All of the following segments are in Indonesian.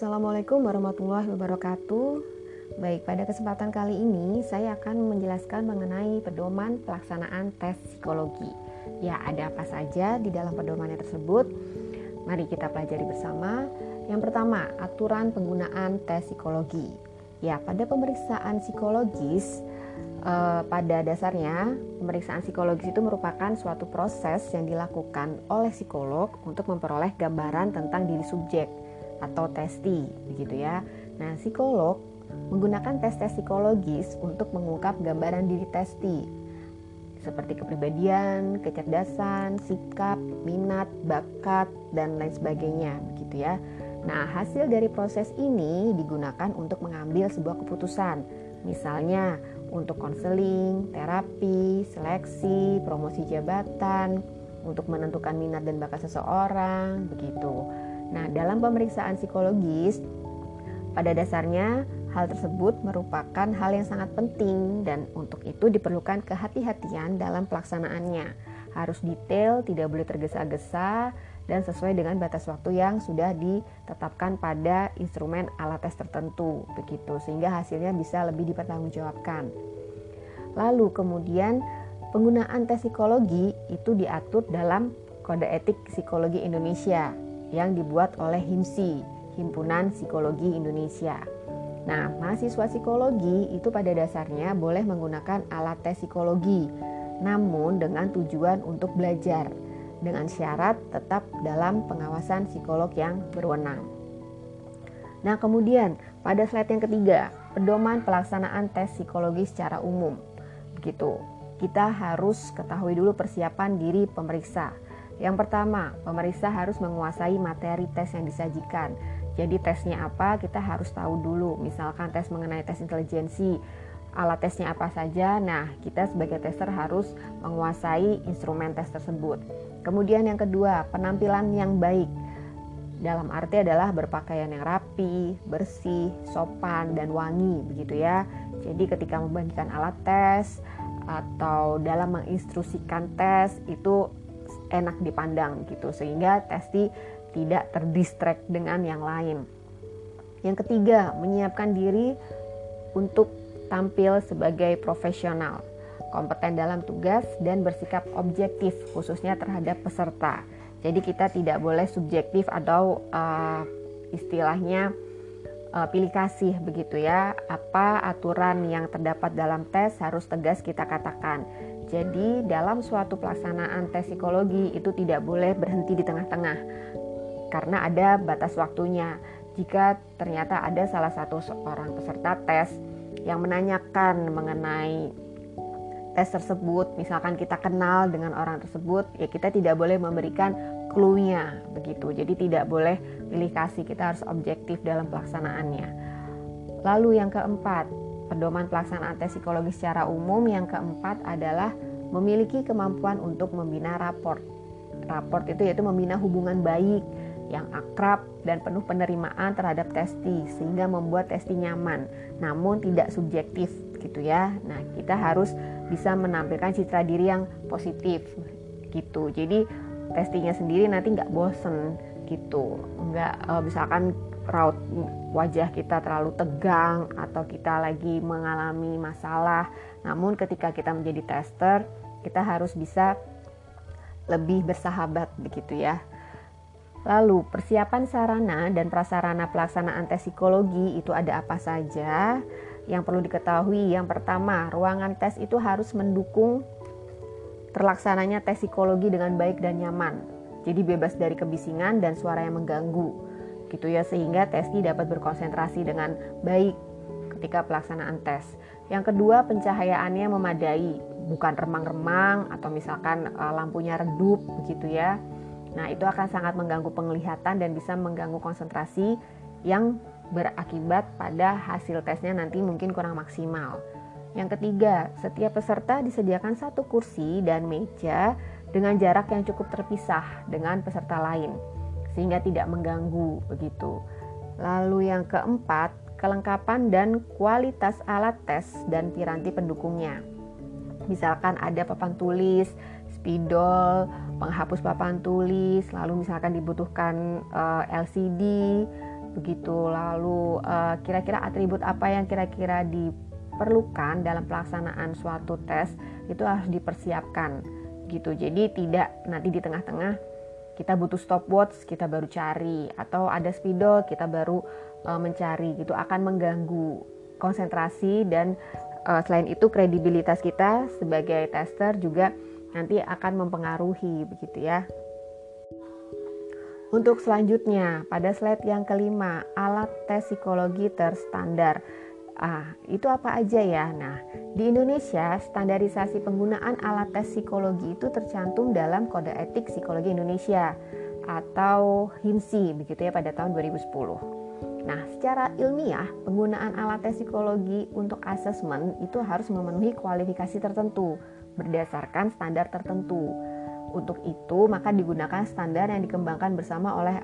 Assalamualaikum warahmatullahi wabarakatuh. Baik, pada kesempatan kali ini saya akan menjelaskan mengenai pedoman pelaksanaan tes psikologi. Ya, ada apa saja di dalam pedomannya tersebut? Mari kita pelajari bersama. Yang pertama, aturan penggunaan tes psikologi. Ya, pada pemeriksaan psikologis eh, pada dasarnya pemeriksaan psikologis itu merupakan suatu proses yang dilakukan oleh psikolog untuk memperoleh gambaran tentang diri subjek atau testi begitu ya. Nah, psikolog menggunakan tes-tes psikologis untuk mengungkap gambaran diri testi seperti kepribadian, kecerdasan, sikap, minat, bakat dan lain sebagainya begitu ya. Nah, hasil dari proses ini digunakan untuk mengambil sebuah keputusan. Misalnya untuk konseling, terapi, seleksi, promosi jabatan, untuk menentukan minat dan bakat seseorang, begitu. Nah, dalam pemeriksaan psikologis, pada dasarnya hal tersebut merupakan hal yang sangat penting dan untuk itu diperlukan kehati-hatian dalam pelaksanaannya. Harus detail, tidak boleh tergesa-gesa dan sesuai dengan batas waktu yang sudah ditetapkan pada instrumen alat tes tertentu begitu sehingga hasilnya bisa lebih dipertanggungjawabkan. Lalu kemudian penggunaan tes psikologi itu diatur dalam Kode Etik Psikologi Indonesia yang dibuat oleh HIMSI, Himpunan Psikologi Indonesia. Nah, mahasiswa psikologi itu pada dasarnya boleh menggunakan alat tes psikologi, namun dengan tujuan untuk belajar, dengan syarat tetap dalam pengawasan psikolog yang berwenang. Nah, kemudian pada slide yang ketiga, pedoman pelaksanaan tes psikologi secara umum. Begitu. Kita harus ketahui dulu persiapan diri pemeriksa yang pertama, pemeriksa harus menguasai materi tes yang disajikan. Jadi tesnya apa kita harus tahu dulu. Misalkan tes mengenai tes intelijensi, alat tesnya apa saja. Nah, kita sebagai tester harus menguasai instrumen tes tersebut. Kemudian yang kedua, penampilan yang baik. Dalam arti adalah berpakaian yang rapi, bersih, sopan, dan wangi begitu ya. Jadi ketika membagikan alat tes atau dalam menginstruksikan tes itu enak dipandang gitu sehingga testi tidak terdistract dengan yang lain. Yang ketiga, menyiapkan diri untuk tampil sebagai profesional, kompeten dalam tugas dan bersikap objektif khususnya terhadap peserta. Jadi kita tidak boleh subjektif atau uh, istilahnya uh, pilih kasih begitu ya. Apa aturan yang terdapat dalam tes harus tegas kita katakan. Jadi, dalam suatu pelaksanaan tes psikologi itu tidak boleh berhenti di tengah-tengah karena ada batas waktunya. Jika ternyata ada salah satu orang peserta tes yang menanyakan mengenai tes tersebut, misalkan kita kenal dengan orang tersebut, ya kita tidak boleh memberikan clue-nya begitu. Jadi tidak boleh pilih kasih, kita harus objektif dalam pelaksanaannya. Lalu yang keempat, Pedoman pelaksanaan tes psikologi secara umum yang keempat adalah memiliki kemampuan untuk membina raport. Raport itu yaitu membina hubungan baik yang akrab dan penuh penerimaan terhadap testi sehingga membuat testi nyaman namun tidak subjektif gitu ya. Nah, kita harus bisa menampilkan citra diri yang positif gitu. Jadi testinya sendiri nanti nggak bosen gitu. Nggak uh, misalkan raut wajah kita terlalu tegang atau kita lagi mengalami masalah. Namun ketika kita menjadi tester, kita harus bisa lebih bersahabat begitu ya. Lalu, persiapan sarana dan prasarana pelaksanaan tes psikologi itu ada apa saja? Yang perlu diketahui, yang pertama, ruangan tes itu harus mendukung terlaksananya tes psikologi dengan baik dan nyaman. Jadi bebas dari kebisingan dan suara yang mengganggu gitu ya sehingga testi dapat berkonsentrasi dengan baik ketika pelaksanaan tes. Yang kedua, pencahayaannya memadai, bukan remang-remang atau misalkan uh, lampunya redup begitu ya. Nah, itu akan sangat mengganggu penglihatan dan bisa mengganggu konsentrasi yang berakibat pada hasil tesnya nanti mungkin kurang maksimal. Yang ketiga, setiap peserta disediakan satu kursi dan meja dengan jarak yang cukup terpisah dengan peserta lain sehingga tidak mengganggu begitu. Lalu yang keempat, kelengkapan dan kualitas alat tes dan piranti pendukungnya. Misalkan ada papan tulis, spidol, penghapus papan tulis, lalu misalkan dibutuhkan uh, eh, LCD, begitu lalu uh, kira-kira atribut apa yang kira-kira diperlukan dalam pelaksanaan suatu tes itu harus dipersiapkan gitu. Jadi tidak nanti di tengah-tengah kita butuh stopwatch kita baru cari. Atau ada spidol kita baru uh, mencari gitu. Akan mengganggu konsentrasi dan uh, selain itu kredibilitas kita sebagai tester juga nanti akan mempengaruhi begitu ya. Untuk selanjutnya, pada slide yang kelima, alat tes psikologi terstandar. Ah, itu apa aja ya? Nah, di Indonesia, standarisasi penggunaan alat tes psikologi itu tercantum dalam Kode Etik Psikologi Indonesia atau HIMSI begitu ya pada tahun 2010. Nah, secara ilmiah, penggunaan alat tes psikologi untuk asesmen itu harus memenuhi kualifikasi tertentu berdasarkan standar tertentu. Untuk itu, maka digunakan standar yang dikembangkan bersama oleh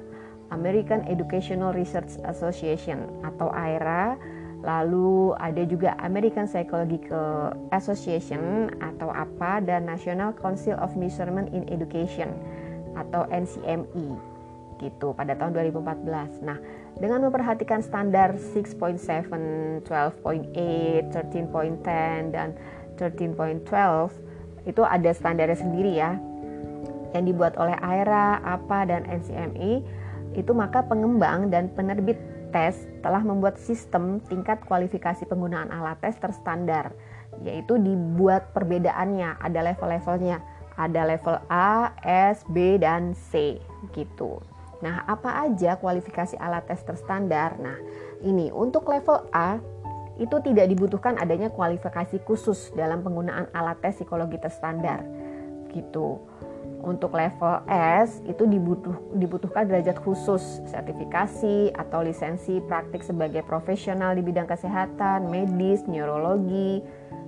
American Educational Research Association atau AERA. Lalu ada juga American Psychological Association atau APA dan National Council of Measurement in Education atau NCME gitu pada tahun 2014. Nah, dengan memperhatikan standar 6.7, 12.8, 13.10 dan 13.12 itu ada standarnya sendiri ya yang dibuat oleh AERA, APA, dan NCME itu maka pengembang dan penerbit tes telah membuat sistem tingkat kualifikasi penggunaan alat tes terstandar yaitu dibuat perbedaannya ada level-levelnya ada level A, S, B, dan C gitu. Nah, apa aja kualifikasi alat tes terstandar? Nah, ini untuk level A itu tidak dibutuhkan adanya kualifikasi khusus dalam penggunaan alat tes psikologi terstandar gitu. Untuk level S itu dibutuh, dibutuhkan derajat khusus, sertifikasi atau lisensi praktik sebagai profesional di bidang kesehatan, medis, neurologi,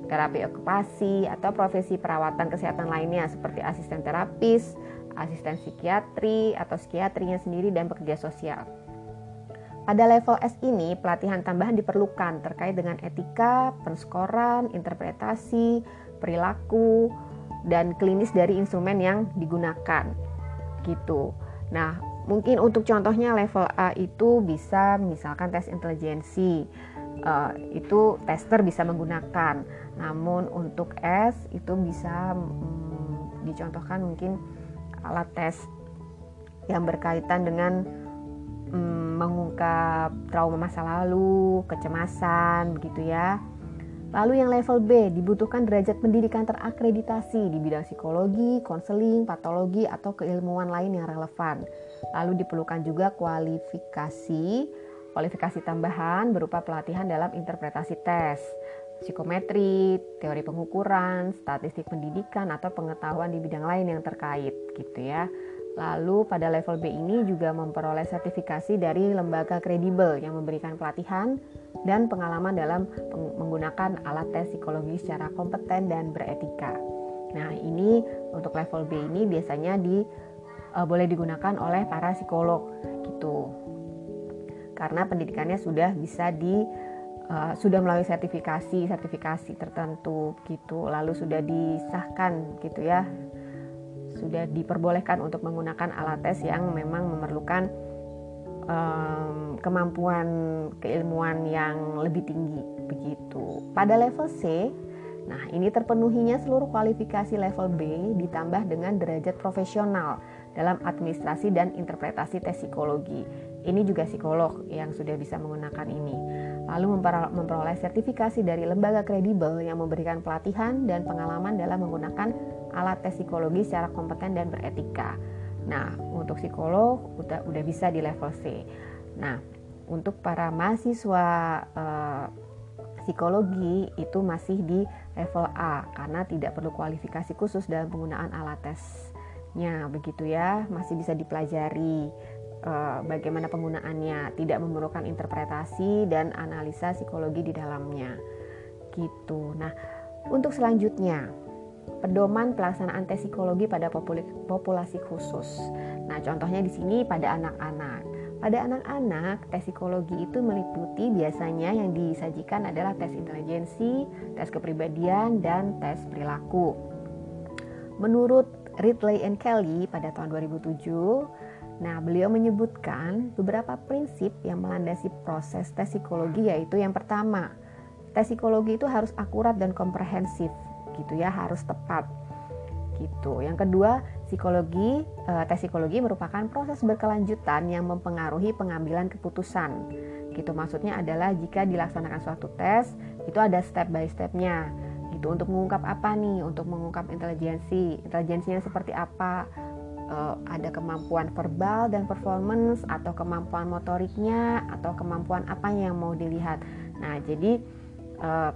terapi okupasi, atau profesi perawatan kesehatan lainnya seperti asisten terapis, asisten psikiatri atau psikiatrinya sendiri dan pekerja sosial. Pada level S ini, pelatihan tambahan diperlukan terkait dengan etika, penskoran, interpretasi, perilaku, dan klinis dari instrumen yang digunakan gitu. Nah, mungkin untuk contohnya level A itu bisa misalkan tes intelijensi. Uh, itu tester bisa menggunakan. Namun untuk S itu bisa hmm, dicontohkan mungkin alat tes yang berkaitan dengan hmm, mengungkap trauma masa lalu, kecemasan begitu ya Lalu yang level B dibutuhkan derajat pendidikan terakreditasi di bidang psikologi, konseling, patologi, atau keilmuan lain yang relevan. Lalu diperlukan juga kualifikasi, kualifikasi tambahan berupa pelatihan dalam interpretasi tes, psikometri, teori pengukuran, statistik pendidikan, atau pengetahuan di bidang lain yang terkait gitu ya. Lalu pada level B ini juga memperoleh sertifikasi dari lembaga kredibel yang memberikan pelatihan dan pengalaman dalam menggunakan alat tes psikologi secara kompeten dan beretika. Nah, ini untuk level B ini biasanya di uh, boleh digunakan oleh para psikolog gitu. Karena pendidikannya sudah bisa di uh, sudah melalui sertifikasi sertifikasi tertentu gitu, lalu sudah disahkan gitu ya sudah diperbolehkan untuk menggunakan alat tes yang memang memerlukan um, kemampuan keilmuan yang lebih tinggi begitu. Pada level C, nah ini terpenuhinya seluruh kualifikasi level B ditambah dengan derajat profesional dalam administrasi dan interpretasi tes psikologi. Ini juga psikolog yang sudah bisa menggunakan ini. Lalu memperoleh sertifikasi dari lembaga kredibel yang memberikan pelatihan dan pengalaman dalam menggunakan alat tes psikologi secara kompeten dan beretika. Nah, untuk psikolog udah udah bisa di level C. Nah, untuk para mahasiswa eh, psikologi itu masih di level A karena tidak perlu kualifikasi khusus dalam penggunaan alat tesnya begitu ya, masih bisa dipelajari eh, bagaimana penggunaannya, tidak memerlukan interpretasi dan analisa psikologi di dalamnya. Gitu. Nah, untuk selanjutnya pedoman pelaksanaan tes psikologi pada populasi khusus. Nah, contohnya di sini pada anak-anak. Pada anak-anak, tes psikologi itu meliputi biasanya yang disajikan adalah tes intelijensi, tes kepribadian, dan tes perilaku. Menurut Ridley and Kelly pada tahun 2007, Nah, beliau menyebutkan beberapa prinsip yang melandasi proses tes psikologi yaitu yang pertama, tes psikologi itu harus akurat dan komprehensif gitu ya, harus tepat. Gitu. Yang kedua, psikologi eh, tes psikologi merupakan proses berkelanjutan yang mempengaruhi pengambilan keputusan. Gitu maksudnya adalah jika dilaksanakan suatu tes, itu ada step by stepnya gitu untuk mengungkap apa nih untuk mengungkap intelijensi intelijensinya seperti apa uh, ada kemampuan verbal dan performance atau kemampuan motoriknya atau kemampuan apa yang mau dilihat. Nah, jadi uh,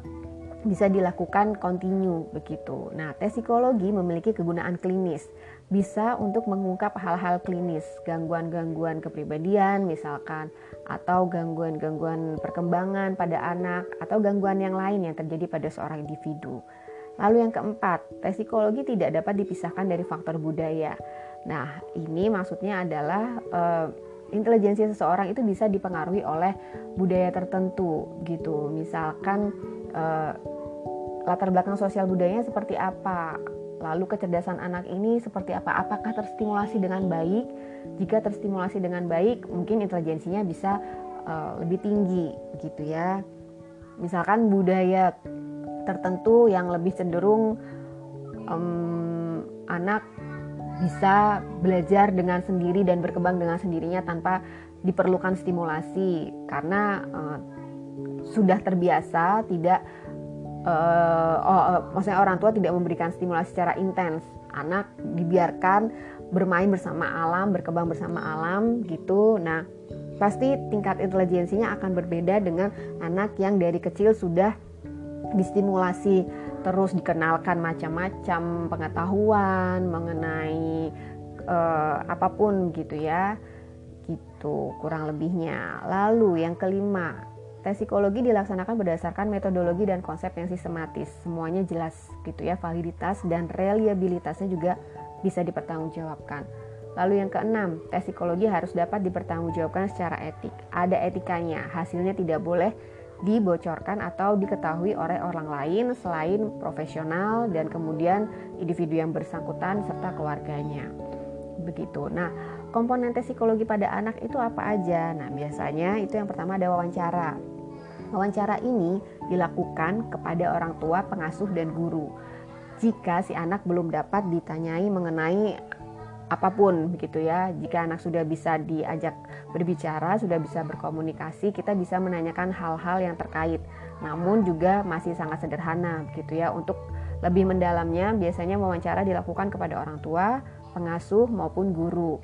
bisa dilakukan kontinu begitu. Nah, tes psikologi memiliki kegunaan klinis. Bisa untuk mengungkap hal-hal klinis, gangguan-gangguan kepribadian misalkan atau gangguan-gangguan perkembangan pada anak atau gangguan yang lain yang terjadi pada seorang individu. Lalu yang keempat, tes psikologi tidak dapat dipisahkan dari faktor budaya. Nah, ini maksudnya adalah uh, intelijensi seseorang itu bisa dipengaruhi oleh budaya tertentu gitu. Misalkan uh, latar belakang sosial budayanya seperti apa, lalu kecerdasan anak ini seperti apa, apakah terstimulasi dengan baik? Jika terstimulasi dengan baik, mungkin intelijensinya bisa uh, lebih tinggi gitu ya. Misalkan budaya tertentu yang lebih cenderung um, anak bisa belajar dengan sendiri dan berkembang dengan sendirinya tanpa diperlukan stimulasi karena uh, sudah terbiasa tidak uh, oh, maksudnya orang tua tidak memberikan stimulasi secara intens. Anak dibiarkan bermain bersama alam berkembang bersama alam gitu. Nah pasti tingkat intelijensinya akan berbeda dengan anak yang dari kecil sudah distimulasi. Terus dikenalkan macam-macam pengetahuan mengenai uh, apa pun gitu ya. Gitu kurang lebihnya. Lalu yang kelima tes psikologi dilaksanakan berdasarkan metodologi dan konsep yang sistematis semuanya jelas gitu ya validitas dan reliabilitasnya juga bisa dipertanggungjawabkan Lalu yang keenam, tes psikologi harus dapat dipertanggungjawabkan secara etik. Ada etikanya, hasilnya tidak boleh dibocorkan atau diketahui oleh orang lain selain profesional dan kemudian individu yang bersangkutan serta keluarganya. Begitu. Nah, komponen tes psikologi pada anak itu apa aja? Nah, biasanya itu yang pertama ada wawancara. Wawancara ini dilakukan kepada orang tua, pengasuh dan guru. Jika si anak belum dapat ditanyai mengenai apa pun begitu ya. Jika anak sudah bisa diajak berbicara, sudah bisa berkomunikasi, kita bisa menanyakan hal-hal yang terkait. Namun juga masih sangat sederhana begitu ya. Untuk lebih mendalamnya biasanya wawancara dilakukan kepada orang tua, pengasuh maupun guru.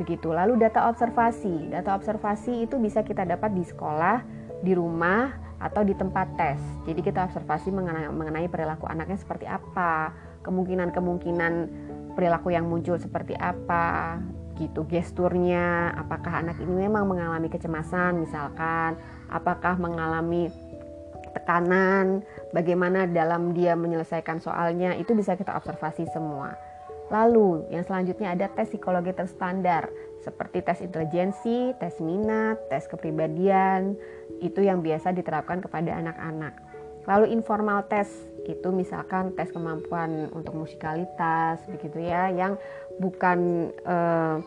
Begitu. Lalu data observasi. Data observasi itu bisa kita dapat di sekolah, di rumah, atau di tempat tes. Jadi kita observasi mengenai, mengenai perilaku anaknya seperti apa, kemungkinan-kemungkinan perilaku yang muncul seperti apa gitu gesturnya apakah anak ini memang mengalami kecemasan misalkan apakah mengalami tekanan bagaimana dalam dia menyelesaikan soalnya itu bisa kita observasi semua lalu yang selanjutnya ada tes psikologi terstandar seperti tes intelijensi, tes minat, tes kepribadian itu yang biasa diterapkan kepada anak-anak. Lalu informal tes itu misalkan tes kemampuan untuk musikalitas begitu ya yang bukan uh,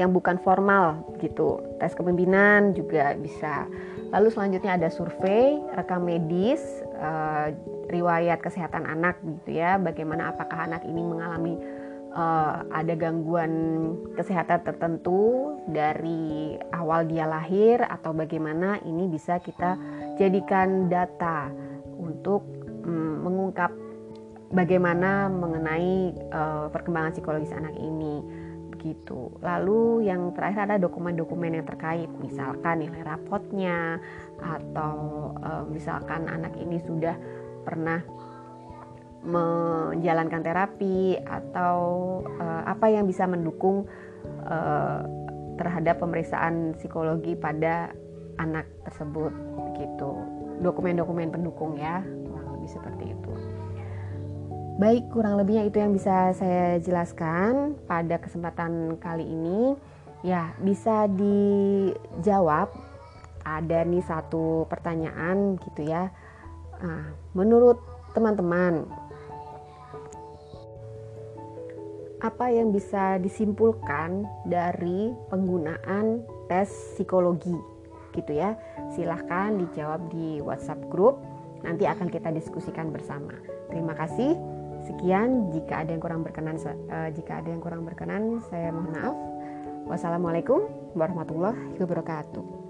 yang bukan formal gitu. Tes kepemimpinan juga bisa. Lalu selanjutnya ada survei rekam medis uh, riwayat kesehatan anak gitu ya bagaimana apakah anak ini mengalami uh, ada gangguan kesehatan tertentu dari awal dia lahir atau bagaimana ini bisa kita jadikan data untuk mm, mengungkap bagaimana mengenai uh, perkembangan psikologis anak ini begitu. Lalu yang terakhir ada dokumen-dokumen yang terkait, misalkan nilai rapotnya atau uh, misalkan anak ini sudah pernah menjalankan terapi atau uh, apa yang bisa mendukung uh, terhadap pemeriksaan psikologi pada anak tersebut begitu. Dokumen-dokumen pendukung ya lebih seperti itu. Baik, kurang lebihnya itu yang bisa saya jelaskan pada kesempatan kali ini. Ya, bisa dijawab. Ada nih satu pertanyaan gitu ya. Nah, menurut teman-teman, apa yang bisa disimpulkan dari penggunaan tes psikologi? Gitu ya. Silahkan dijawab di WhatsApp grup nanti akan kita diskusikan bersama. Terima kasih. Sekian. Jika ada yang kurang berkenan uh, jika ada yang kurang berkenan saya mohon maaf. Wassalamualaikum warahmatullahi wabarakatuh